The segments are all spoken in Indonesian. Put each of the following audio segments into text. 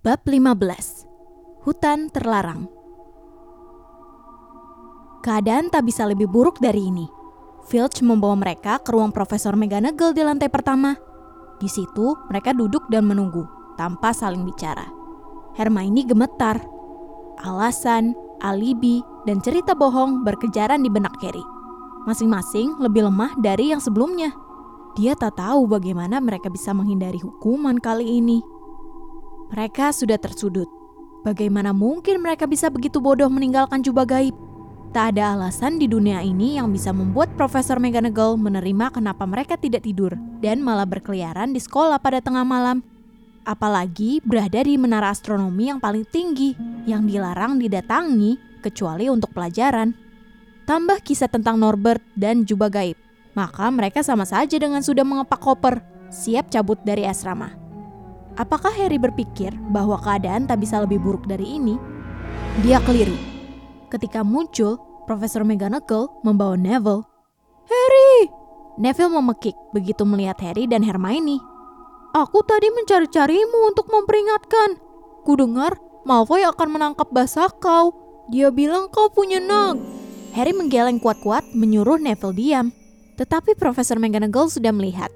Bab 15 Hutan Terlarang Keadaan tak bisa lebih buruk dari ini. Filch membawa mereka ke ruang Profesor McGonagall di lantai pertama. Di situ, mereka duduk dan menunggu, tanpa saling bicara. Hermione gemetar. Alasan, alibi, dan cerita bohong berkejaran di benak Harry. Masing-masing lebih lemah dari yang sebelumnya. Dia tak tahu bagaimana mereka bisa menghindari hukuman kali ini. Mereka sudah tersudut. Bagaimana mungkin mereka bisa begitu bodoh meninggalkan jubah gaib? Tak ada alasan di dunia ini yang bisa membuat Profesor McGonagall menerima kenapa mereka tidak tidur dan malah berkeliaran di sekolah pada tengah malam. Apalagi berada di menara astronomi yang paling tinggi, yang dilarang didatangi kecuali untuk pelajaran. Tambah kisah tentang Norbert dan jubah gaib, maka mereka sama saja dengan sudah mengepak koper, siap cabut dari asrama. Apakah Harry berpikir bahwa keadaan tak bisa lebih buruk dari ini? Dia keliru Ketika muncul, Profesor McGonagall membawa Neville. Harry! Neville memekik begitu melihat Harry dan Hermione. Aku tadi mencari-carimu untuk memperingatkan. Kudengar Malfoy akan menangkap basah kau. Dia bilang kau punya nag. Harry menggeleng kuat-kuat menyuruh Neville diam. Tetapi Profesor McGonagall sudah melihat.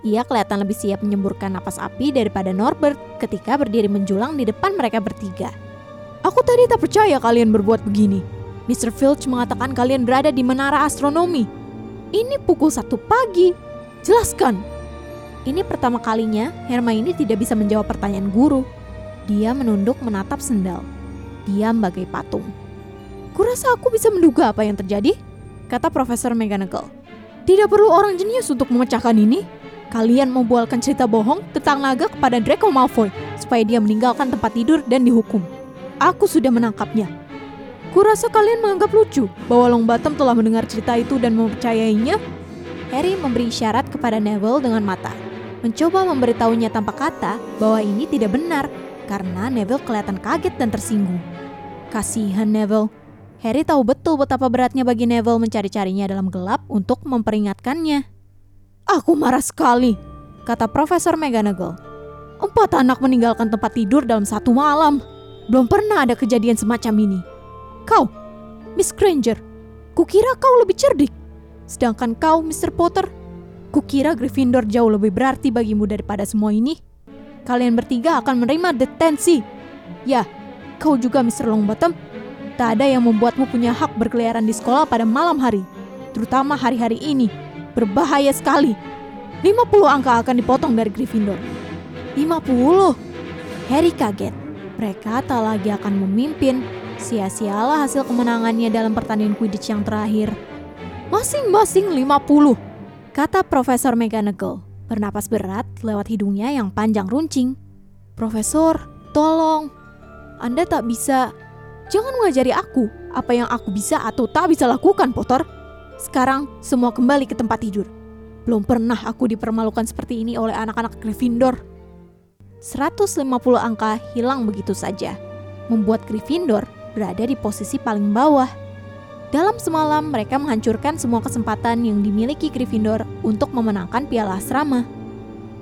Ia kelihatan lebih siap menyemburkan napas api daripada Norbert ketika berdiri menjulang di depan mereka bertiga. Aku tadi tak percaya kalian berbuat begini. Mr. Filch mengatakan kalian berada di menara astronomi. Ini pukul satu pagi. Jelaskan. Ini pertama kalinya Hermione tidak bisa menjawab pertanyaan guru. Dia menunduk menatap sendal. Diam bagai patung. Kurasa aku bisa menduga apa yang terjadi, kata Profesor McGonagall. Tidak perlu orang jenius untuk memecahkan ini. Kalian membualkan cerita bohong tentang naga kepada Draco Malfoy supaya dia meninggalkan tempat tidur dan dihukum. Aku sudah menangkapnya. Kurasa kalian menganggap lucu bahwa Longbottom telah mendengar cerita itu dan mempercayainya. Harry memberi isyarat kepada Neville dengan mata, mencoba memberitahunya tanpa kata bahwa ini tidak benar karena Neville kelihatan kaget dan tersinggung. Kasihan Neville. Harry tahu betul betapa beratnya bagi Neville mencari-carinya dalam gelap untuk memperingatkannya. Aku marah sekali, kata Profesor McGonagall. Empat anak meninggalkan tempat tidur dalam satu malam. Belum pernah ada kejadian semacam ini. Kau, Miss Granger, kukira kau lebih cerdik. Sedangkan kau, Mr. Potter, kukira Gryffindor jauh lebih berarti bagimu daripada semua ini. Kalian bertiga akan menerima detensi. Ya, kau juga Mr. Longbottom. Tak ada yang membuatmu punya hak berkeliaran di sekolah pada malam hari. Terutama hari-hari ini. Berbahaya sekali. 50 angka akan dipotong dari Gryffindor. 50? Harry kaget. Mereka tak lagi akan memimpin. Sia-sialah hasil kemenangannya dalam pertandingan Quidditch yang terakhir. Masing-masing 50, kata Profesor McGonagall. Bernapas berat lewat hidungnya yang panjang runcing. Profesor, tolong. Anda tak bisa... Jangan mengajari aku apa yang aku bisa atau tak bisa lakukan, Potter. Sekarang semua kembali ke tempat tidur. Belum pernah aku dipermalukan seperti ini oleh anak-anak Gryffindor. 150 angka hilang begitu saja, membuat Gryffindor berada di posisi paling bawah. Dalam semalam, mereka menghancurkan semua kesempatan yang dimiliki Gryffindor untuk memenangkan piala asrama.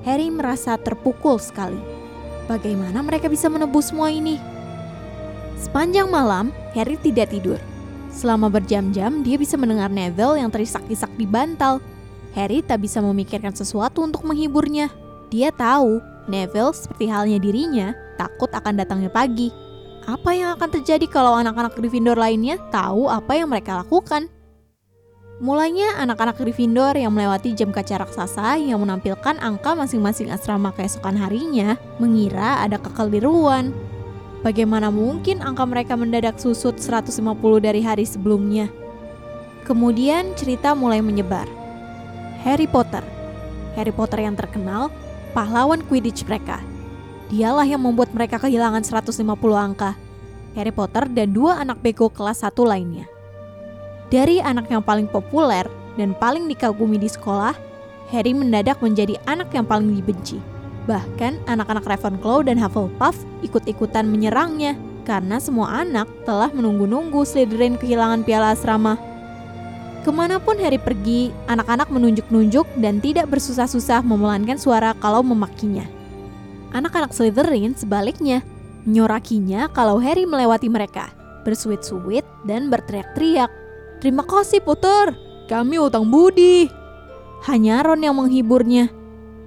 Harry merasa terpukul sekali. Bagaimana mereka bisa menebus semua ini? Sepanjang malam, Harry tidak tidur. Selama berjam-jam, dia bisa mendengar Neville yang terisak-isak di bantal. Harry tak bisa memikirkan sesuatu untuk menghiburnya. Dia tahu Neville seperti halnya dirinya takut akan datangnya pagi. Apa yang akan terjadi kalau anak-anak Gryffindor lainnya tahu apa yang mereka lakukan? Mulainya anak-anak Gryffindor yang melewati jam kaca raksasa yang menampilkan angka masing-masing asrama keesokan harinya mengira ada kekeliruan. Bagaimana mungkin angka mereka mendadak susut 150 dari hari sebelumnya? Kemudian cerita mulai menyebar. Harry Potter. Harry Potter yang terkenal pahlawan Quidditch mereka. Dialah yang membuat mereka kehilangan 150 angka. Harry Potter dan dua anak bego kelas 1 lainnya. Dari anak yang paling populer dan paling dikagumi di sekolah, Harry mendadak menjadi anak yang paling dibenci. Bahkan anak-anak Ravenclaw dan Hufflepuff ikut-ikutan menyerangnya karena semua anak telah menunggu-nunggu Slytherin kehilangan piala asrama Ke mana pun Harry pergi, anak-anak menunjuk-nunjuk dan tidak bersusah-susah memelankan suara kalau memakinya. Anak-anak Slytherin sebaliknya Menyorakinya kalau Harry melewati mereka, bersuit-suit dan berteriak-teriak. Terima kasih Potter, kami utang budi. Hanya Ron yang menghiburnya.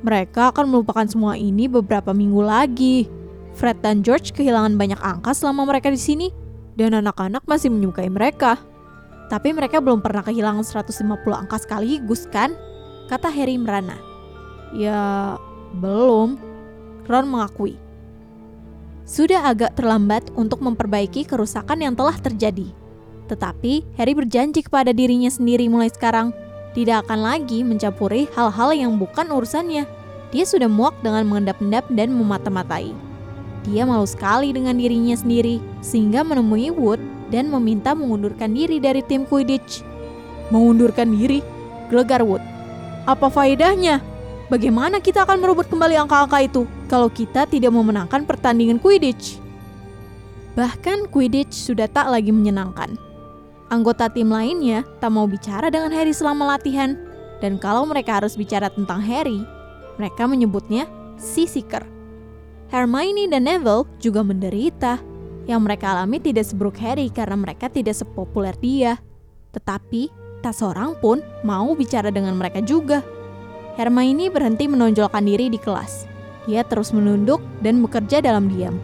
Mereka akan melupakan semua ini beberapa minggu lagi. Fred dan George kehilangan banyak angka selama mereka di sini, dan anak-anak masih menyukai mereka. Tapi mereka belum pernah kehilangan 150 angka sekaligus kan? Kata Harry merana. Ya, belum. Ron mengakui. Sudah agak terlambat untuk memperbaiki kerusakan yang telah terjadi. Tetapi Harry berjanji kepada dirinya sendiri mulai sekarang tidak akan lagi mencampuri hal-hal yang bukan urusannya. Dia sudah muak dengan mengendap-endap dan memata-matai. Dia malu sekali dengan dirinya sendiri, sehingga menemui Wood dan meminta mengundurkan diri dari tim Quidditch. Mengundurkan diri? Gelegar Wood. Apa faedahnya? Bagaimana kita akan merebut kembali angka-angka itu kalau kita tidak memenangkan pertandingan Quidditch? Bahkan Quidditch sudah tak lagi menyenangkan. Anggota tim lainnya tak mau bicara dengan Harry selama latihan, dan kalau mereka harus bicara tentang Harry, mereka menyebutnya si Seeker. Hermione dan Neville juga menderita. Yang mereka alami tidak seburuk Harry karena mereka tidak sepopuler dia. Tetapi, tak seorang pun mau bicara dengan mereka juga. Hermione berhenti menonjolkan diri di kelas. Dia terus menunduk dan bekerja dalam diam.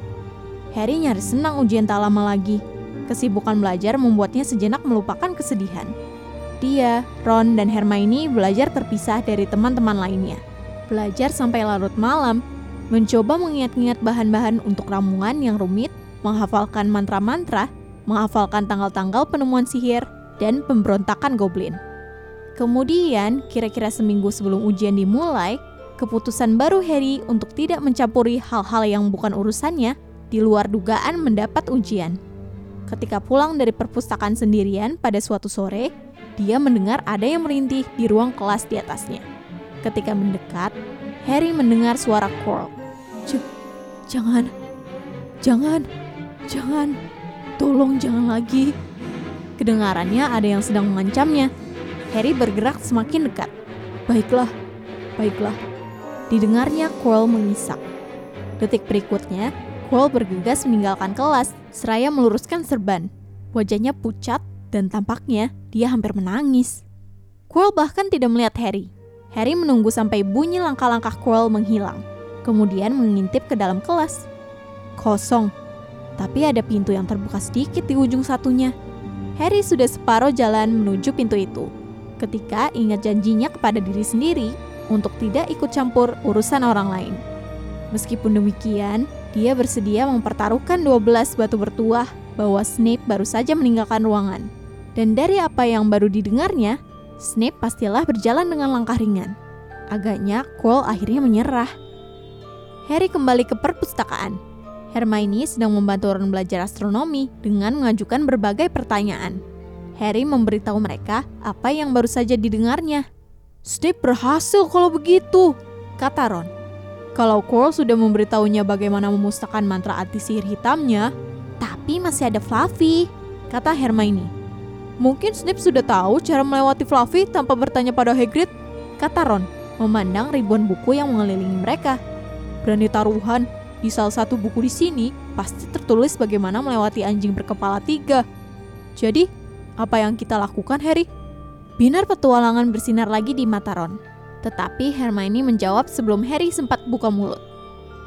Harry nyaris senang ujian tak lama lagi. Kesibukan belajar membuatnya sejenak melupakan kesedihan. Dia, Ron, dan Hermione belajar terpisah dari teman-teman lainnya. Belajar sampai larut malam, mencoba mengingat-ingat bahan-bahan untuk ramuan yang rumit, menghafalkan mantra-mantra, menghafalkan tanggal-tanggal penemuan sihir, dan pemberontakan goblin. Kemudian, kira-kira seminggu sebelum ujian dimulai, keputusan baru Harry untuk tidak mencampuri hal-hal yang bukan urusannya di luar dugaan mendapat ujian. Ketika pulang dari perpustakaan sendirian pada suatu sore, dia mendengar ada yang merintih di ruang kelas di atasnya. Ketika mendekat, Harry mendengar suara Quirrell. Jangan, jangan, jangan, tolong jangan lagi. Kedengarannya ada yang sedang mengancamnya. Harry bergerak semakin dekat. Baiklah, baiklah. Didengarnya Quirrell mengisak. Detik berikutnya, Quirrell bergegas meninggalkan kelas, seraya meluruskan serban. Wajahnya pucat dan tampaknya dia hampir menangis. Quirrell bahkan tidak melihat Harry. Harry menunggu sampai bunyi langkah-langkah Quirrell menghilang, kemudian mengintip ke dalam kelas. Kosong, tapi ada pintu yang terbuka sedikit di ujung satunya. Harry sudah separuh jalan menuju pintu itu. Ketika ingat janjinya kepada diri sendiri untuk tidak ikut campur urusan orang lain. Meskipun demikian, dia bersedia mempertaruhkan 12 batu bertuah bahwa Snape baru saja meninggalkan ruangan. Dan dari apa yang baru didengarnya, Snape pastilah berjalan dengan langkah ringan. Agaknya Quirrell akhirnya menyerah. Harry kembali ke perpustakaan. Hermione sedang membantu Ron belajar astronomi dengan mengajukan berbagai pertanyaan. Harry memberitahu mereka apa yang baru saja didengarnya. Snape berhasil kalau begitu, kata Ron. Kalau Quirrell sudah memberitahunya bagaimana memusnahkan mantra anti sihir hitamnya, tapi masih ada Fluffy, kata Hermione. Mungkin Snape sudah tahu cara melewati Fluffy tanpa bertanya pada Hagrid, kata Ron, memandang ribuan buku yang mengelilingi mereka. Berani taruhan, di salah satu buku di sini pasti tertulis bagaimana melewati anjing berkepala tiga. Jadi, apa yang kita lakukan, Harry? Binar petualangan bersinar lagi di mata Ron. Tetapi Hermione menjawab sebelum Harry sempat buka mulut.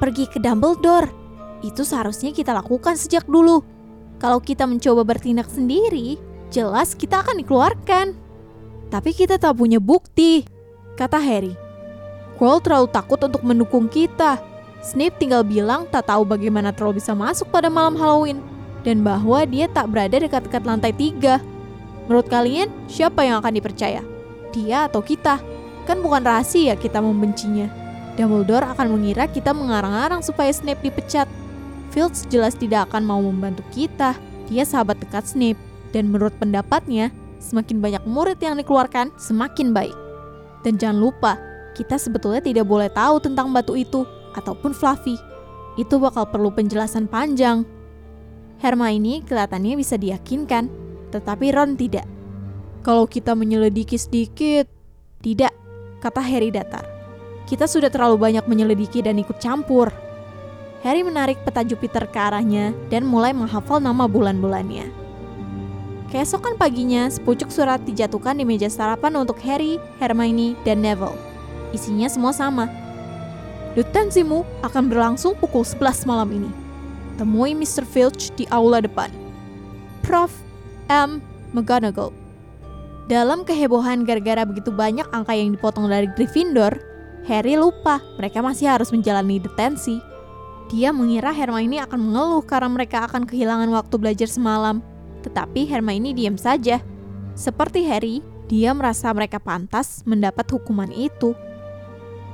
Pergi ke Dumbledore. Itu seharusnya kita lakukan sejak dulu. Kalau kita mencoba bertindak sendiri, jelas kita akan dikeluarkan. Tapi kita tak punya bukti, kata Harry. Quirrell terlalu takut untuk mendukung kita. Snape tinggal bilang tak tahu bagaimana Troll bisa masuk pada malam Halloween dan bahwa dia tak berada dekat-dekat lantai tiga. Menurut kalian, siapa yang akan dipercaya? Dia atau kita? Kan bukan rahasia kita membencinya. Dumbledore akan mengira kita mengarang-arang supaya Snape dipecat. Filch jelas tidak akan mau membantu kita. Dia sahabat dekat Snape. Dan menurut pendapatnya, semakin banyak murid yang dikeluarkan, semakin baik. Dan jangan lupa, kita sebetulnya tidak boleh tahu tentang batu itu ataupun Fluffy. Itu bakal perlu penjelasan panjang. Hermione kelihatannya bisa diyakinkan, tetapi Ron tidak. Kalau kita menyelidiki sedikit, tidak, kata Harry datar. Kita sudah terlalu banyak menyelidiki dan ikut campur. Harry menarik peta Jupiter ke arahnya dan mulai menghafal nama bulan-bulannya. Keesokan paginya, sepucuk surat dijatuhkan di meja sarapan untuk Harry, Hermione, dan Neville. Isinya semua sama. Lutensimu akan berlangsung pukul 11 malam ini. Temui Mr. Filch di aula depan. Prof. M. McGonagall. Dalam kehebohan gara-gara begitu banyak angka yang dipotong dari Gryffindor, Harry lupa mereka masih harus menjalani detensi. Dia mengira Hermione akan mengeluh karena mereka akan kehilangan waktu belajar semalam. Tetapi Hermione diam saja. Seperti Harry, dia merasa mereka pantas mendapat hukuman itu.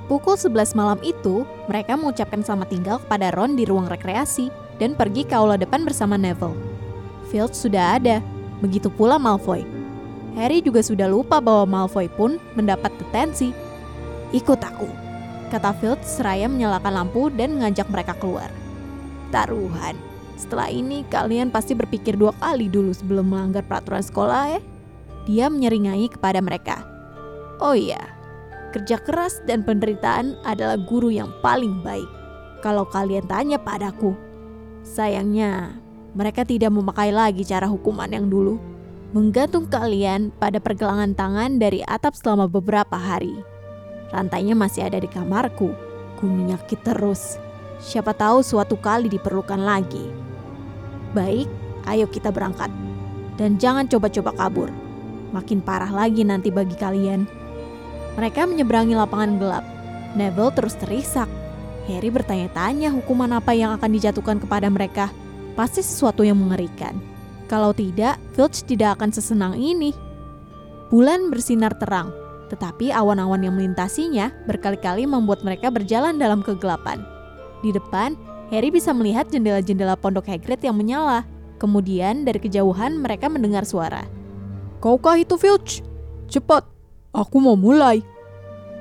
Pukul 11 malam itu, mereka mengucapkan selamat tinggal kepada Ron di ruang rekreasi dan pergi ke aula depan bersama Neville. Filch sudah ada, begitu pula Malfoy. Harry juga sudah lupa bahwa Malfoy pun mendapat detensi. Ikut aku, kata Filch seraya menyalakan lampu dan mengajak mereka keluar. Taruhan, setelah ini kalian pasti berpikir dua kali dulu sebelum melanggar peraturan sekolah ya. Dia menyeringai kepada mereka. Oh iya, kerja keras dan penderitaan adalah guru yang paling baik. Kalau kalian tanya padaku, sayangnya mereka tidak memakai lagi cara hukuman yang dulu. Menggantung kalian pada pergelangan tangan dari atap selama beberapa hari. Rantainya masih ada di kamarku. Ku menyakit terus. Siapa tahu suatu kali diperlukan lagi. Baik, ayo kita berangkat. Dan jangan coba-coba kabur. Makin parah lagi nanti bagi kalian. Mereka menyeberangi lapangan gelap. Neville terus terisak. Harry bertanya-tanya hukuman apa yang akan dijatuhkan kepada mereka. Pasti sesuatu yang mengerikan. Kalau tidak, Filch tidak akan sesenang ini. Bulan bersinar terang, tetapi awan-awan yang melintasinya berkali-kali membuat mereka berjalan dalam kegelapan. Di depan, Harry bisa melihat jendela-jendela pondok Hagrid yang menyala. Kemudian dari kejauhan mereka mendengar suara. Kaukah itu Filch? Cepat, aku mau mulai.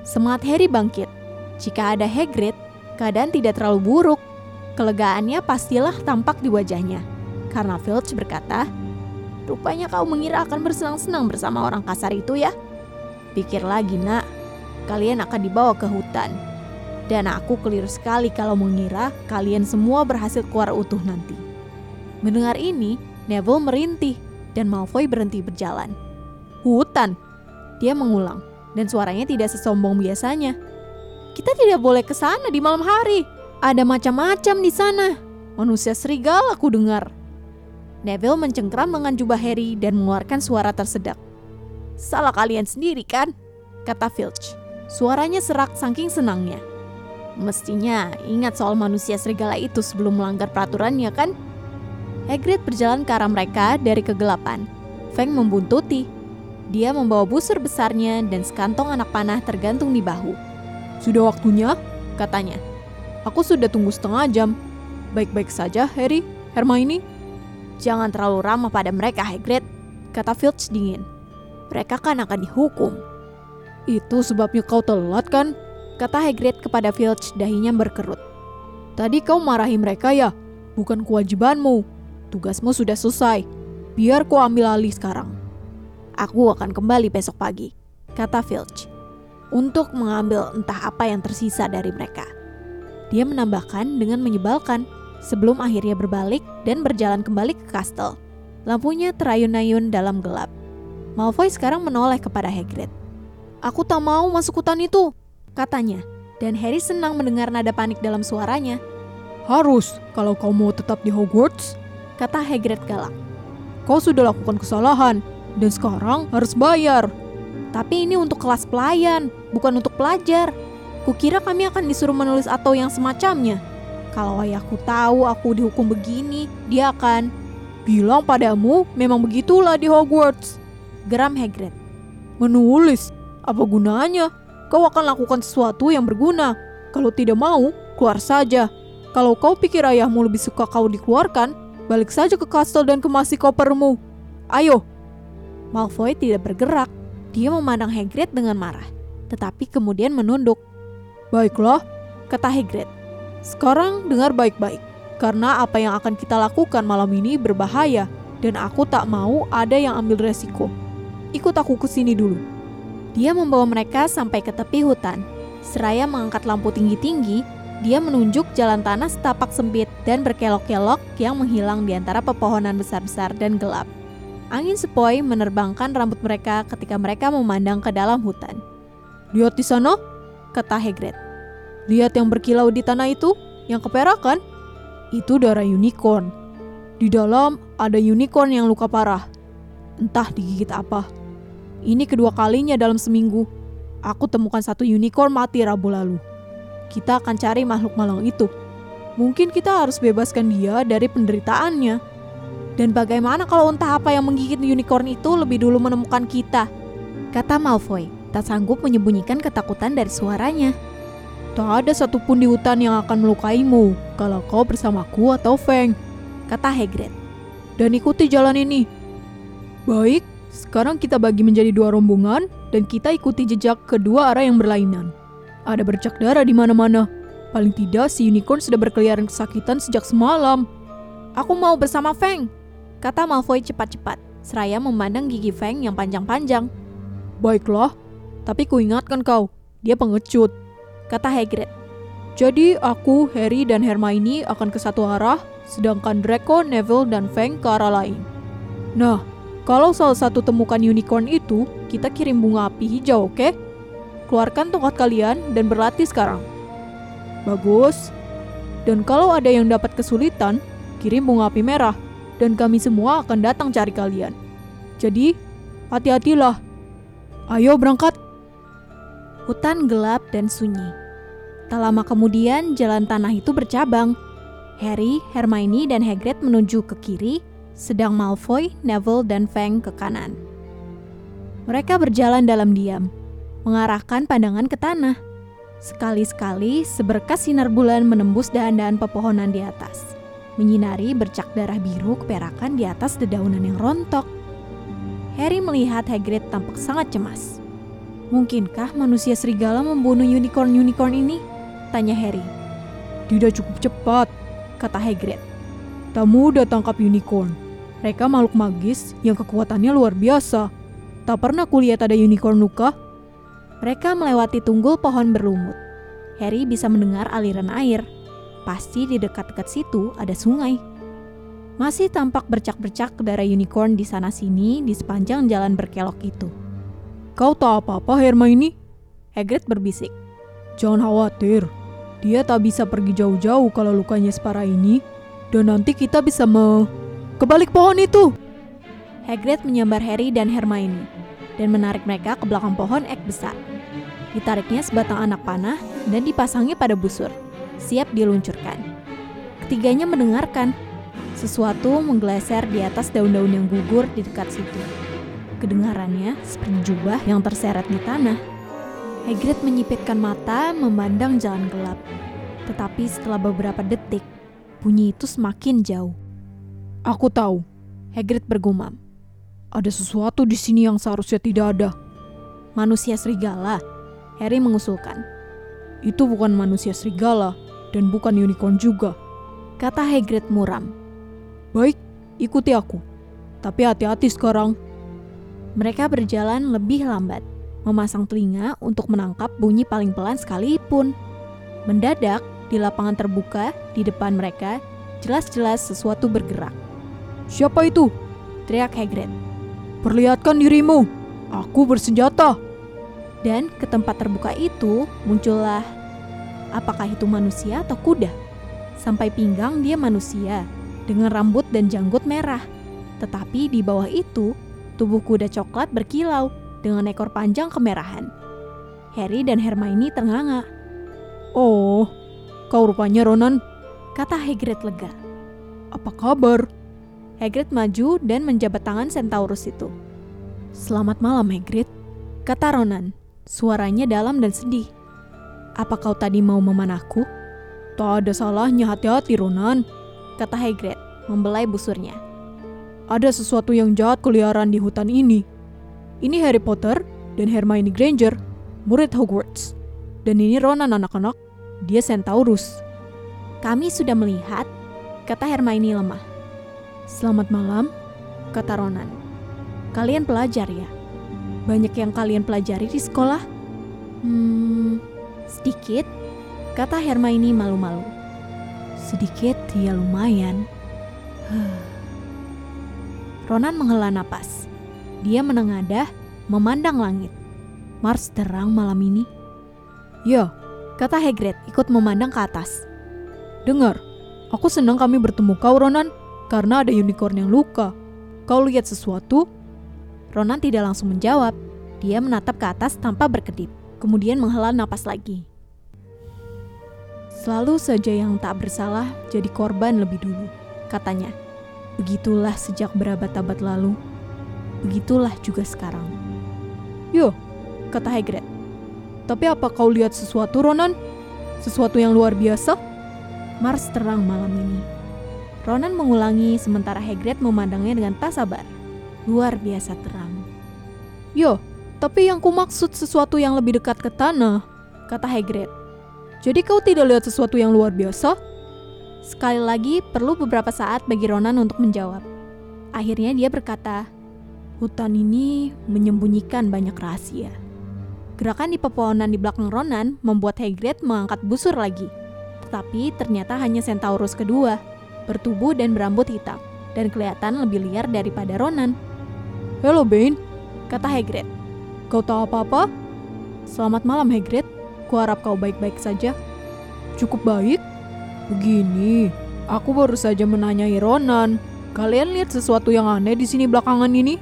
Semangat Harry bangkit. Jika ada Hagrid, keadaan tidak terlalu buruk. Kelegaannya pastilah tampak di wajahnya. Karena Filch berkata, Rupanya kau mengira akan bersenang-senang bersama orang kasar itu ya? Pikir lagi nak, kalian akan dibawa ke hutan. Dan aku keliru sekali kalau mengira kalian semua berhasil keluar utuh nanti. Mendengar ini, Neville merintih dan Malfoy berhenti berjalan. Hutan, dia mengulang, dan suaranya tidak sesombong biasanya. Kita tidak boleh ke sana di malam hari. Ada macam-macam di sana. Manusia serigala aku dengar. Neville mencengkram dengan jubah Harry dan mengeluarkan suara tersedak. Salah kalian sendiri kan? Kata Filch. Suaranya serak saking senangnya. Mestinya ingat soal manusia serigala itu sebelum melanggar peraturannya kan? Hagrid berjalan ke arah mereka dari kegelapan. Feng membuntuti. Dia membawa busur besarnya dan sekantong anak panah tergantung di bahu. Sudah waktunya, katanya. Aku sudah tunggu setengah jam. Baik-baik saja, Harry, Hermione. Jangan terlalu ramah pada mereka, Hagrid, kata Filch dingin. Mereka kan akan dihukum. Itu sebabnya kau telat kan? Kata Hagrid kepada Filch dahinya berkerut. Tadi kau marahi mereka ya? Bukan kewajibanmu. Tugasmu sudah selesai. Biar kau ambil alih sekarang. Aku akan kembali besok pagi, kata Filch. Untuk mengambil entah apa yang tersisa dari mereka. Dia menambahkan dengan menyebalkan sebelum akhirnya berbalik dan berjalan kembali ke kastel. Lampunya terayun-ayun dalam gelap. Malfoy sekarang menoleh kepada Hagrid. Aku tak mau masuk hutan itu, katanya. Dan Harry senang mendengar nada panik dalam suaranya. Harus, kalau kau mau tetap di Hogwarts, kata Hagrid galak. Kau sudah lakukan kesalahan, dan sekarang harus bayar. Tapi ini untuk kelas pelayan, bukan untuk pelajar. Kukira kami akan disuruh menulis atau yang semacamnya. Kalau ayahku tahu aku dihukum begini, dia akan bilang padamu memang begitulah di Hogwarts geram Hagrid. Menulis? Apa gunanya? Kau akan lakukan sesuatu yang berguna. Kalau tidak mau, keluar saja. Kalau kau pikir ayahmu lebih suka kau dikeluarkan, balik saja ke kastel dan kemasi kopermu. Ayo. Malfoy tidak bergerak. Dia memandang Hagrid dengan marah, tetapi kemudian menunduk. Baiklah, kata Hagrid. Sekarang dengar baik-baik, karena apa yang akan kita lakukan malam ini berbahaya, dan aku tak mau ada yang ambil resiko. Ikut aku ke sini dulu. Dia membawa mereka sampai ke tepi hutan. Seraya mengangkat lampu tinggi-tinggi, Dia menunjuk jalan tanah setapak sempit dan berkelok-kelok yang menghilang di antara pepohonan besar-besar dan gelap. Angin sepoi menerbangkan rambut mereka ketika mereka memandang ke dalam hutan. Lihat di sana, kata Hagrid. Lihat yang berkilau di tanah itu, yang keperakan. Itu darah unicorn. Di dalam ada unicorn yang luka parah. Entah digigit apa. Ini kedua kalinya dalam seminggu. Aku temukan satu unicorn mati Rabu lalu kita akan cari makhluk malang itu. Mungkin kita harus bebaskan dia dari penderitaannya. Dan bagaimana kalau entah apa yang menggigit unicorn itu lebih dulu menemukan kita? Kata Malfoy, tak sanggup menyembunyikan ketakutan dari suaranya. Tak ada satupun di hutan yang akan melukaimu kalau kau bersamaku atau Feng, kata Hagrid. Dan ikuti jalan ini. Baik, sekarang kita bagi menjadi dua rombongan dan kita ikuti jejak kedua arah yang berlainan. Ada bercak darah di mana-mana. Paling tidak si unicorn sudah berkeliaran kesakitan sejak semalam. Aku mau bersama Feng, kata Malfoy cepat-cepat, seraya memandang gigi Feng yang panjang-panjang. Baiklah, tapi kuingatkan kau, dia pengecut, kata Hagrid. Jadi aku, Harry, dan Hermione akan ke satu arah, sedangkan Draco, Neville, dan Feng ke arah lain. Nah, kalau salah satu temukan unicorn itu, kita kirim bunga api hijau, oke? Okay? Keluarkan tongkat kalian dan berlatih sekarang. Bagus. Dan kalau ada yang dapat kesulitan, kirim bunga api merah dan kami semua akan datang cari kalian. Jadi, hati-hatilah. Ayo berangkat. Hutan gelap dan sunyi. Tak lama kemudian, jalan tanah itu bercabang. Harry, Hermione, dan Hagrid menuju ke kiri, sedang Malfoy, Neville, dan Fang ke kanan. Mereka berjalan dalam diam, mengarahkan pandangan ke tanah. Sekali-sekali seberkas sinar bulan menembus dahan-dahan pepohonan di atas, menyinari bercak darah biru keperakan di atas dedaunan yang rontok. Harry melihat Hagrid tampak sangat cemas. Mungkinkah manusia serigala membunuh unicorn-unicorn ini? Tanya Harry. Tidak cukup cepat, kata Hagrid. Tak mudah tangkap unicorn. Mereka makhluk magis yang kekuatannya luar biasa. Tak pernah kulihat ada unicorn luka mereka melewati tunggul pohon berlumut. Harry bisa mendengar aliran air. Pasti di dekat-dekat situ ada sungai. Masih tampak bercak-bercak darah unicorn di sana-sini di sepanjang jalan berkelok itu. Kau tahu apa-apa, Hermione? Hagrid berbisik. Jangan khawatir, dia tak bisa pergi jauh-jauh kalau lukanya separah ini. Dan nanti kita bisa me... Kebalik pohon itu! Hagrid menyambar Harry dan Hermione dan menarik mereka ke belakang pohon ek besar. Ditariknya sebatang anak panah dan dipasangnya pada busur, siap diluncurkan. Ketiganya mendengarkan. Sesuatu menggeleser di atas daun-daun yang gugur di dekat situ. Kedengarannya seperti jubah yang terseret di tanah. Hagrid menyipitkan mata memandang jalan gelap. Tetapi setelah beberapa detik, bunyi itu semakin jauh. Aku tahu, Hagrid bergumam. Ada sesuatu di sini yang seharusnya tidak ada. Manusia serigala, Harry mengusulkan. Itu bukan manusia serigala dan bukan unicorn juga, kata Hagrid muram. Baik, ikuti aku. Tapi hati-hati sekarang. Mereka berjalan lebih lambat, memasang telinga untuk menangkap bunyi paling pelan sekalipun. Mendadak, di lapangan terbuka di depan mereka, jelas-jelas sesuatu bergerak. Siapa itu? Teriak Hagrid. Perlihatkan dirimu, aku bersenjata. Dan ke tempat terbuka itu muncullah apakah itu manusia atau kuda? Sampai pinggang dia manusia dengan rambut dan janggut merah. Tetapi di bawah itu, tubuh kuda coklat berkilau dengan ekor panjang kemerahan. Harry dan Hermione ternganga. Oh, kau rupanya Ronan, kata Hagrid lega. Apa kabar? Hagrid maju dan menjabat tangan Centaurus itu. Selamat malam, Hagrid, kata Ronan. Suaranya dalam dan sedih. Apa kau tadi mau memanahku? Tak ada salahnya hati-hati, Ronan, kata Hagrid, membelai busurnya. Ada sesuatu yang jahat keliaran di hutan ini. Ini Harry Potter dan Hermione Granger, murid Hogwarts. Dan ini Ronan anak-anak, dia Centaurus. Kami sudah melihat, kata Hermione lemah. Selamat malam, kata Ronan. Kalian pelajar ya? Banyak yang kalian pelajari di sekolah? Hmm, sedikit. kata Hermione malu-malu. Sedikit ya lumayan. Ronan menghela napas. Dia menengadah, memandang langit. Mars terang malam ini. Ya, Kata Hagrid ikut memandang ke atas. dengar. Aku senang kami bertemu kau, Ronan, karena ada unicorn yang luka. Kau lihat sesuatu? Ronan tidak langsung menjawab. Dia menatap ke atas tanpa berkedip, kemudian menghela napas lagi. Selalu saja yang tak bersalah jadi korban lebih dulu, katanya. Begitulah sejak berabad-abad lalu. Begitulah juga sekarang. Yo, Kata Hagrid. tapi apa kau lihat sesuatu, Ronan? Sesuatu yang luar biasa? Mars terang malam ini. Ronan mengulangi sementara Hagrid memandangnya dengan tak sabar. Luar biasa terang. Yo, tapi yang ku maksud sesuatu yang lebih dekat ke tanah. Kata Hagrid. Jadi kau tidak lihat sesuatu yang luar biasa? Sekali lagi perlu beberapa saat bagi Ronan untuk menjawab. Akhirnya dia berkata, Hutan ini menyembunyikan banyak rahasia. Gerakan di pepohonan di belakang Ronan membuat Hagrid mengangkat busur lagi. Tetapi ternyata hanya Centaurus kedua, bertubuh dan berambut hitam, dan kelihatan lebih liar daripada Ronan, Halo, Bane. kata Hagrid. Kau tahu apa-apa? Selamat malam Hagrid, kuharap kau baik-baik saja. Cukup baik? Begini, aku baru saja menanyai Ronan. Kalian lihat sesuatu yang aneh di sini belakangan ini?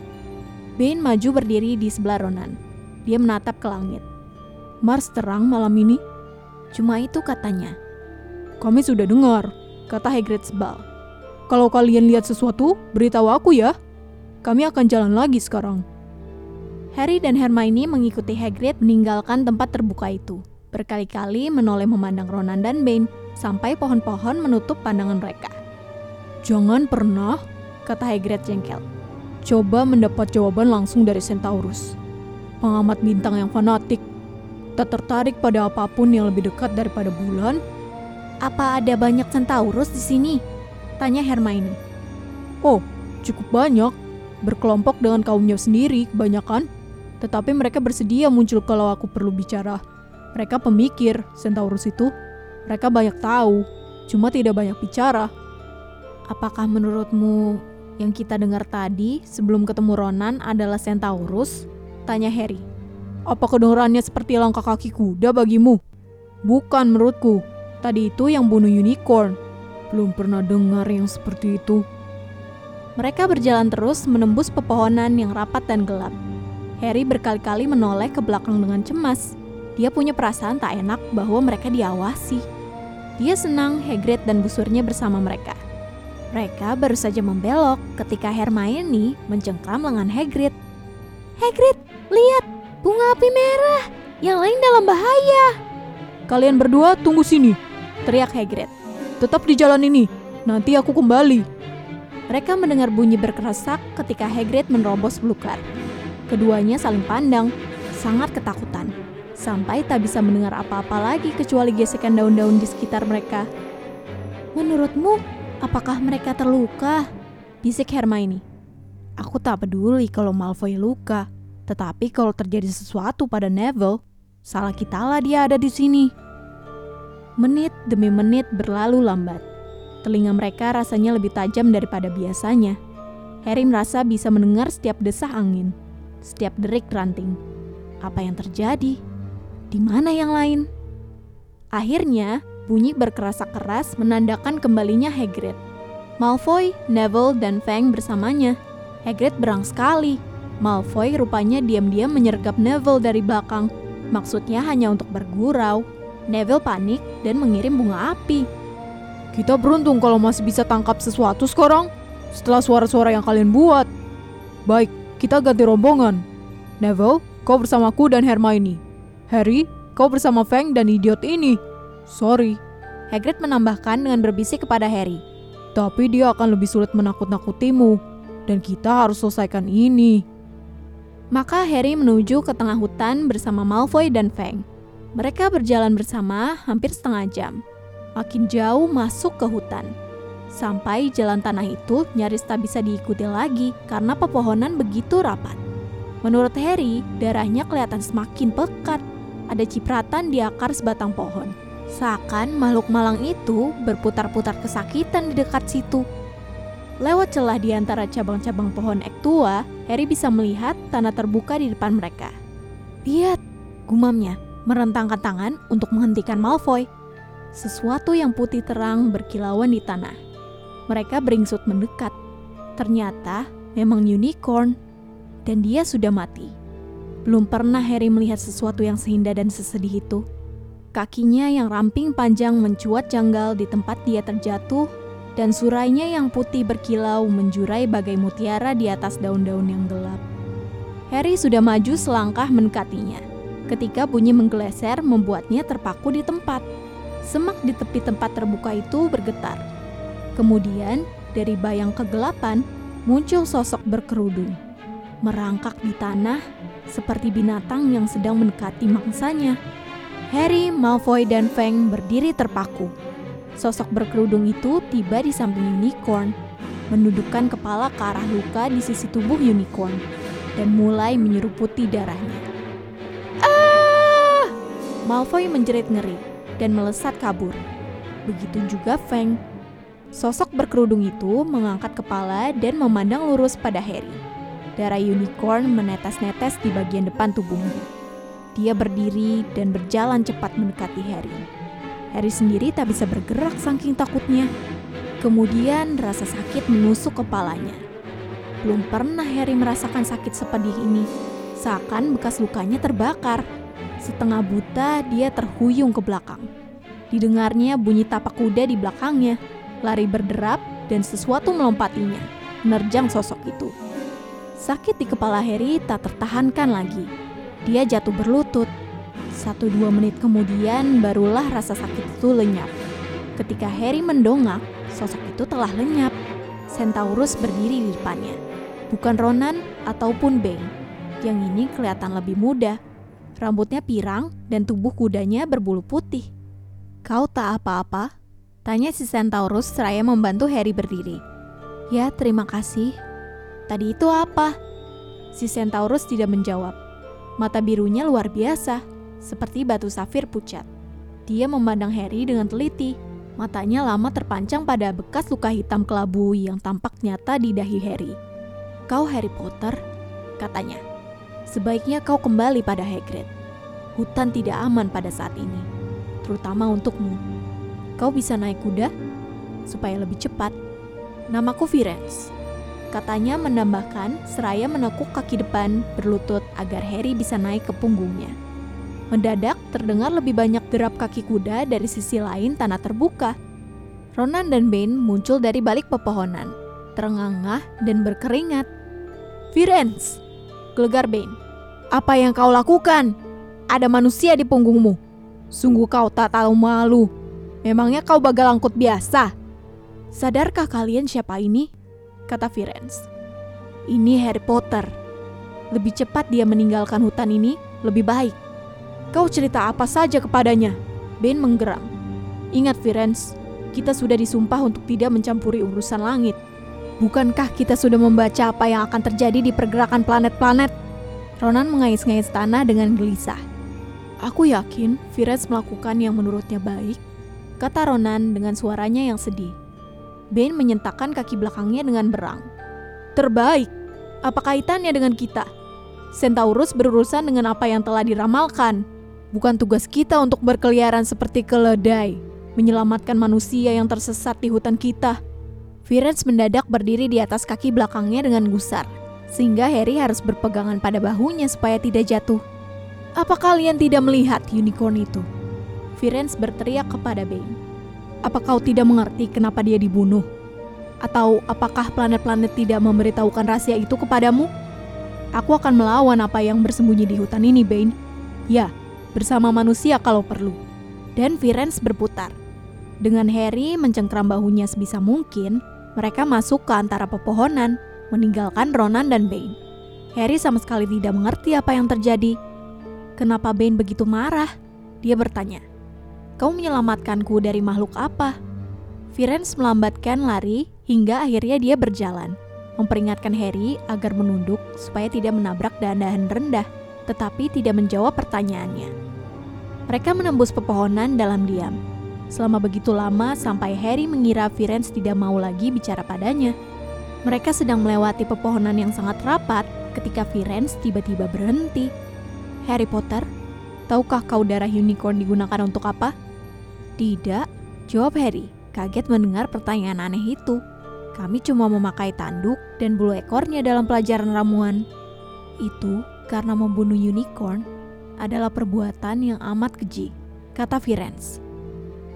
Bane maju berdiri di sebelah Ronan. Dia menatap ke langit. Mars terang malam ini. Cuma itu katanya. Kami sudah dengar, Kata Hagrid sebal. Kalau kalian lihat sesuatu, beritahu aku ya. Kami akan jalan lagi sekarang. Harry dan Hermione mengikuti Hagrid meninggalkan tempat terbuka itu. Berkali-kali menoleh memandang Ronan dan Bane sampai pohon-pohon menutup pandangan mereka. Jangan pernah Kata Hagrid jengkel. coba mendapat jawaban langsung dari Centaurus. Pengamat bintang yang fanatik. Tak tertarik pada apa pun yang lebih dekat daripada bulan. Apa ada banyak Centaurus di sini? Tanya Hermione. Oh, cukup banyak. Berkelompok dengan kaumnya sendiri kebanyakan. Tetapi mereka bersedia muncul kalau aku perlu bicara. Mereka pemikir, Centaurus itu. Mereka banyak tahu, cuma tidak banyak bicara. Apakah menurutmu yang kita dengar tadi sebelum ketemu Ronan adalah Centaurus? Tanya Harry. Apa kedengarannya seperti langkah kaki kuda bagimu? Bukan menurutku. Tadi itu yang bunuh unicorn. Belum pernah dengar yang seperti itu. Mereka berjalan terus menembus pepohonan yang rapat dan gelap. Harry berkali-kali menoleh ke belakang dengan cemas. Dia punya perasaan tak enak bahwa mereka diawasi. Dia senang Hagrid dan busurnya bersama mereka. Mereka baru saja membelok ketika Hermione mencengkram lengan Hagrid. Hagrid, lihat! Bunga api merah! Yang lain dalam bahaya! Kalian berdua tunggu sini. Teriak Hagrid. Tetap di jalan ini. Nanti aku kembali. Mereka mendengar bunyi berkerasak ketika Hagrid menerobos belukar. Keduanya saling pandang, sangat ketakutan, sampai tak bisa mendengar apa-apa lagi kecuali gesekan daun-daun di sekitar mereka. Menurutmu, apakah mereka terluka? Bisik Hermione. Aku tak peduli kalau Malfoy luka, tetapi kalau terjadi sesuatu pada Neville, salah kita lah dia ada di sini. Menit demi menit berlalu lambat. Telinga mereka rasanya lebih tajam daripada biasanya. Harry merasa bisa mendengar setiap desah angin, setiap derik ranting. Apa yang terjadi? Di mana yang lain? Akhirnya, bunyi berkerasak keras menandakan kembalinya Hagrid. Malfoy, Neville, dan Fang bersamanya. Hagrid berang sekali. Malfoy rupanya diam-diam menyergap Neville dari belakang. Maksudnya hanya untuk bergurau. Neville panik dan mengirim bunga api. Kita beruntung kalau masih bisa tangkap sesuatu sekarang. Setelah suara-suara yang kalian buat. Baik, kita ganti rombongan. Neville, kau bersamaku dan Hermione. Harry, kau bersama Fang dan idiot ini. Sorry, Hagrid menambahkan dengan berbisik kepada Harry. tapi dia akan lebih sulit menakut-nakutimu. Dan kita harus selesaikan ini. Maka Harry menuju ke tengah hutan bersama Malfoy dan Fang. Mereka berjalan bersama hampir setengah jam. Makin jauh masuk ke hutan. Sampai jalan tanah itu nyaris tak bisa diikuti lagi karena pepohonan begitu rapat. Menurut Harry, darahnya kelihatan semakin pekat. Ada cipratan di akar sebatang pohon. Seakan makhluk malang itu berputar-putar kesakitan di dekat situ. Lewat celah di antara cabang-cabang pohon ek tua, Harry bisa melihat tanah terbuka di depan mereka. Lihat, gumamnya, merentangkan tangan untuk menghentikan Malfoy. Sesuatu yang putih terang berkilauan di tanah. Mereka beringsut mendekat. Ternyata memang unicorn, dan dia sudah mati. Belum pernah Harry melihat sesuatu yang seindah dan sesedih itu. Kakinya yang ramping panjang mencuat janggal di tempat dia terjatuh, dan surainya yang putih berkilau menjurai bagai mutiara di atas daun-daun yang gelap. Harry sudah maju selangkah mendekatinya, ketika bunyi menggeleser membuatnya terpaku di tempat. Semak di tepi tempat terbuka itu bergetar. Kemudian, dari bayang kegelapan, muncul sosok berkerudung. Merangkak di tanah, seperti binatang yang sedang mendekati mangsanya. Harry, Malfoy, dan Fang berdiri terpaku. Sosok berkerudung itu tiba di samping unicorn, menundukkan kepala ke arah luka di sisi tubuh unicorn, dan mulai menyeruputi darahnya. Ah! Malfoy menjerit ngeri dan melesat kabur. Begitu juga Fang. Sosok berkerudung itu mengangkat kepala dan memandang lurus pada Harry. Darah unicorn menetes-netes di bagian depan tubuhnya. Dia berdiri dan berjalan cepat mendekati Harry. Harry sendiri tak bisa bergerak saking takutnya. Kemudian rasa sakit menusuk kepalanya. Belum pernah Harry merasakan sakit sepedih ini. Seakan bekas lukanya terbakar. Setengah buta dia terhuyung ke belakang. Didengarnya bunyi tapak kuda di belakangnya. Lari berderap dan sesuatu melompatinya. Menerjang sosok itu. Sakit di kepala Harry tak tertahankan lagi dia jatuh berlutut. Satu dua menit kemudian barulah rasa sakit itu lenyap. Ketika Harry mendongak, sosok itu telah lenyap. Centaurus berdiri di depannya. Bukan Ronan ataupun Bane. Yang ini kelihatan lebih muda. Rambutnya pirang dan tubuh kudanya berbulu putih. Kau tak apa-apa? Tanya si Centaurus seraya membantu Harry berdiri. Ya, terima kasih. Tadi itu apa? Si Centaurus tidak menjawab. Mata birunya luar biasa, seperti batu safir pucat. Dia memandang Harry dengan teliti. Matanya lama terpancang pada bekas luka hitam kelabu yang tampak nyata di dahi Harry. Kau Harry Potter, katanya. Sebaiknya kau kembali pada Hagrid. Hutan tidak aman pada saat ini, terutama untukmu. Kau bisa naik kuda supaya lebih cepat. Namaku Firenze. Katanya menambahkan seraya menekuk kaki depan berlutut agar Harry bisa naik ke punggungnya. Mendadak terdengar lebih banyak derap kaki kuda dari sisi lain tanah terbuka. Ronan dan Bane muncul dari balik pepohonan, terengah-engah dan berkeringat. Firenze, gelegar Bane. Apa yang kau lakukan? Ada manusia di punggungmu. Sungguh kau tak tahu malu. Memangnya kau bagal angkut biasa? Sadarkah kalian siapa ini? Kata Firenze. Ini Harry Potter. Lebih cepat dia meninggalkan hutan ini, lebih baik. Kau cerita apa saja kepadanya? Ben menggeram. Ingat Firenze, kita sudah disumpah untuk tidak mencampuri urusan langit. Bukankah kita sudah membaca apa yang akan terjadi di pergerakan planet-planet? Ronan mengais-ngais tanah dengan gelisah. Aku yakin Firenze melakukan yang menurutnya baik, kata Ronan dengan suaranya yang sedih. Bane menyentakkan kaki belakangnya dengan berang. Terbaik, apa kaitannya dengan kita? Centaurus berurusan dengan apa yang telah diramalkan. Bukan tugas kita untuk berkeliaran seperti keledai, menyelamatkan manusia yang tersesat di hutan kita. Firenze mendadak berdiri di atas kaki belakangnya dengan gusar, sehingga Harry harus berpegangan pada bahunya supaya tidak jatuh. Apa kalian tidak melihat unicorn itu? Firenze berteriak kepada Bane. Apa kau tidak mengerti kenapa dia dibunuh? Atau apakah planet-planet tidak memberitahukan rahasia itu kepadamu? Aku akan melawan apa yang bersembunyi di hutan ini, Bane. Ya, bersama manusia kalau perlu. Dan Firenze berputar. Dengan Harry mencengkram bahunya sebisa mungkin, mereka masuk ke antara pepohonan, meninggalkan Ronan dan Bane. Harry sama sekali tidak mengerti apa yang terjadi. Kenapa Bane begitu marah? Dia bertanya. Kau menyelamatkanku dari makhluk apa? Firenze melambatkan lari hingga akhirnya dia berjalan, memperingatkan Harry agar menunduk supaya tidak menabrak dandahan rendah, tetapi tidak menjawab pertanyaannya. Mereka menembus pepohonan dalam diam. Selama begitu lama sampai Harry mengira Firenze tidak mau lagi bicara padanya. Mereka sedang melewati pepohonan yang sangat rapat ketika Firenze tiba-tiba berhenti. Harry Potter, tahukah kau darah unicorn digunakan untuk apa? Tidak, jawab Harry, kaget mendengar pertanyaan aneh itu. Kami cuma memakai tanduk dan bulu ekornya dalam pelajaran ramuan. Itu karena membunuh unicorn adalah perbuatan yang amat keji, kata Firenze.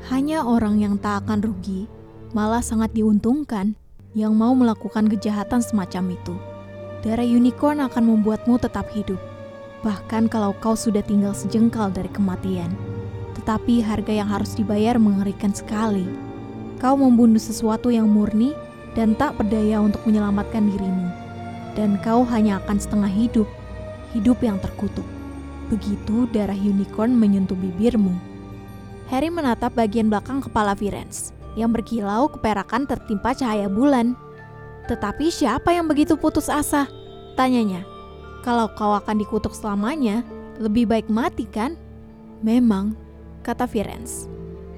Hanya orang yang tak akan rugi, malah sangat diuntungkan yang mau melakukan kejahatan semacam itu. Darah unicorn akan membuatmu tetap hidup, bahkan kalau kau sudah tinggal sejengkal dari kematian. Tetapi harga yang harus dibayar mengerikan sekali. Kau membunuh sesuatu yang murni dan tak berdaya untuk menyelamatkan dirimu. Dan kau hanya akan setengah hidup, hidup yang terkutuk. Begitu darah unicorn menyentuh bibirmu. Harry menatap bagian belakang kepala Firenze yang berkilau keperakan tertimpa cahaya bulan. Tetapi siapa yang begitu putus asa? Tanyanya. Kalau kau akan dikutuk selamanya, lebih baik mati kan? Memang, kata Firenze.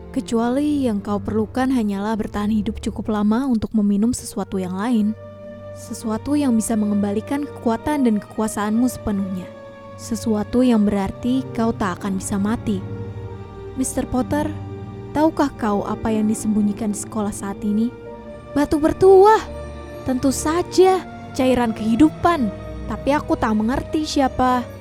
Kecuali yang kau perlukan hanyalah bertahan hidup cukup lama untuk meminum sesuatu yang lain. Sesuatu yang bisa mengembalikan kekuatan dan kekuasaanmu sepenuhnya. Sesuatu yang berarti kau tak akan bisa mati. Mr. Potter, tahukah kau apa yang disembunyikan di sekolah saat ini? Batu bertuah. Tentu saja, cairan kehidupan. Tapi aku tak mengerti siapa.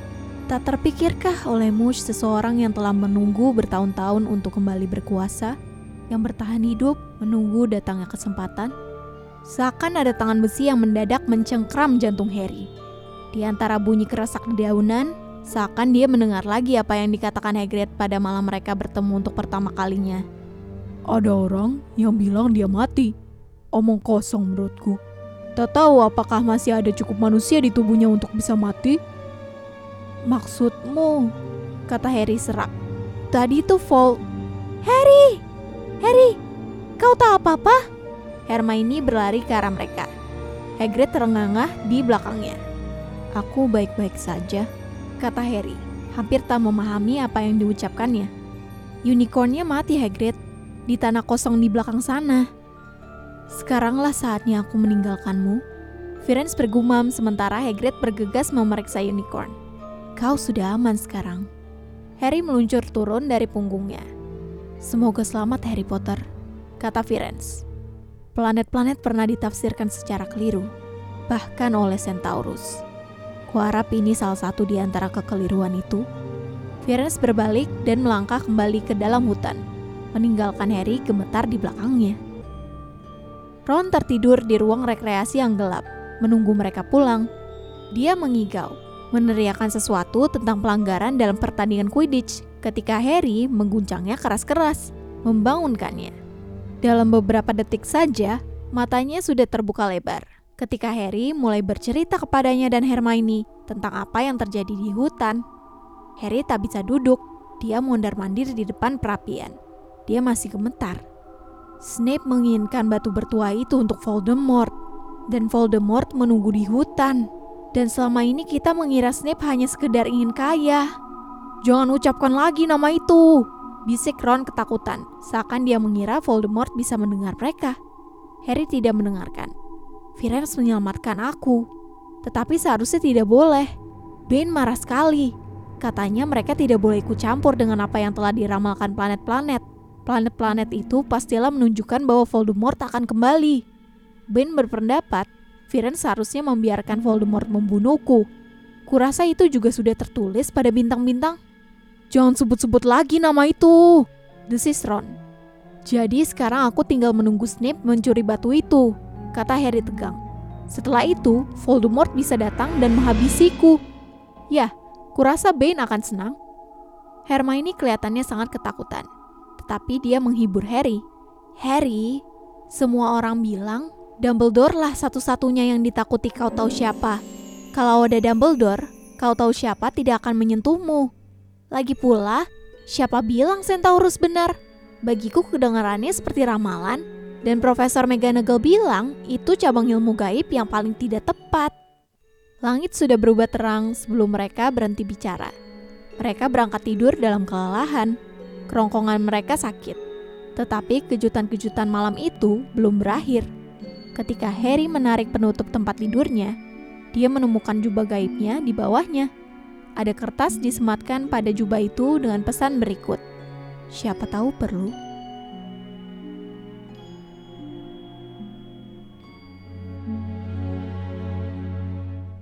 Tak terpikirkah olehmu seseorang yang telah menunggu bertahun-tahun untuk kembali berkuasa, yang bertahan hidup menunggu datangnya kesempatan? Seakan ada tangan besi yang mendadak mencengkram jantung Harry. Di antara bunyi kerasak dedaunan, seakan dia mendengar lagi apa yang dikatakan Hagrid pada malam mereka bertemu untuk pertama kalinya. Ada orang yang bilang dia mati. Omong kosong menurutku. Tak tahu apakah masih ada cukup manusia di tubuhnya untuk bisa mati? Maksudmu? Kata Harry serak. Tadi itu Vol... Harry! Harry! Kau tahu apa-apa? Hermione berlari ke arah mereka. Hagrid terengah-engah di belakangnya. Aku baik-baik saja, kata Harry, hampir tak memahami apa yang diucapkannya. Unicornnya mati Hagrid, di tanah kosong di belakang sana. Sekaranglah saatnya aku meninggalkanmu. Firenze bergumam sementara Hagrid bergegas memeriksa unicorn. Kau sudah aman sekarang. Harry meluncur turun dari punggungnya. Semoga selamat Harry Potter, kata Firenze. Planet-planet pernah ditafsirkan secara keliru, bahkan oleh Centaurus. Kuharap ini salah satu di antara kekeliruan itu. Firenze berbalik dan melangkah kembali ke dalam hutan, meninggalkan Harry gemetar di belakangnya. Ron tertidur di ruang rekreasi yang gelap, menunggu mereka pulang. Dia mengigau, meneriakan sesuatu tentang pelanggaran dalam pertandingan Quidditch ketika Harry mengguncangnya keras-keras, membangunkannya. Dalam beberapa detik saja, matanya sudah terbuka lebar ketika Harry mulai bercerita kepadanya dan Hermione tentang apa yang terjadi di hutan. Harry tak bisa duduk, dia mondar-mandir di depan perapian. Dia masih gemetar. Snape menginginkan batu bertua itu untuk Voldemort, dan Voldemort menunggu di hutan. Dan selama ini kita mengira Snape hanya sekedar ingin kaya. Jangan ucapkan lagi nama itu, bisik Ron ketakutan, seakan dia mengira Voldemort bisa mendengar mereka. Harry tidak mendengarkan. Firenze menyelamatkan aku, tetapi seharusnya tidak boleh. Ben marah sekali. Katanya mereka tidak boleh ikut campur dengan apa yang telah diramalkan planet-planet. Planet-planet itu pastilah menunjukkan bahwa Voldemort akan kembali. Ben berpendapat Firenze seharusnya membiarkan Voldemort membunuhku. Kurasa itu juga sudah tertulis pada bintang-bintang. Jangan sebut-sebut lagi nama itu, desis Ron. Jadi sekarang aku tinggal menunggu Snape mencuri batu itu, kata Harry tegang. Setelah itu, Voldemort bisa datang dan menghabisiku. Ya, kurasa Bane akan senang. Hermione kelihatannya sangat ketakutan. Tetapi dia menghibur Harry. Harry, semua orang bilang Dumbledore lah satu-satunya yang ditakuti kau tahu siapa. Kalau ada Dumbledore, kau tahu siapa tidak akan menyentuhmu. Lagi pula, siapa bilang Centaurus benar? Bagiku kedengarannya seperti ramalan, dan Profesor McGonagall bilang itu cabang ilmu gaib yang paling tidak tepat. Langit sudah berubah terang sebelum mereka berhenti bicara. Mereka berangkat tidur dalam kelelahan. Kerongkongan mereka sakit. Tetapi kejutan-kejutan malam itu belum berakhir. Ketika Harry menarik penutup tempat tidurnya, dia menemukan jubah gaibnya di bawahnya. Ada kertas disematkan pada jubah itu dengan pesan berikut. Siapa tahu perlu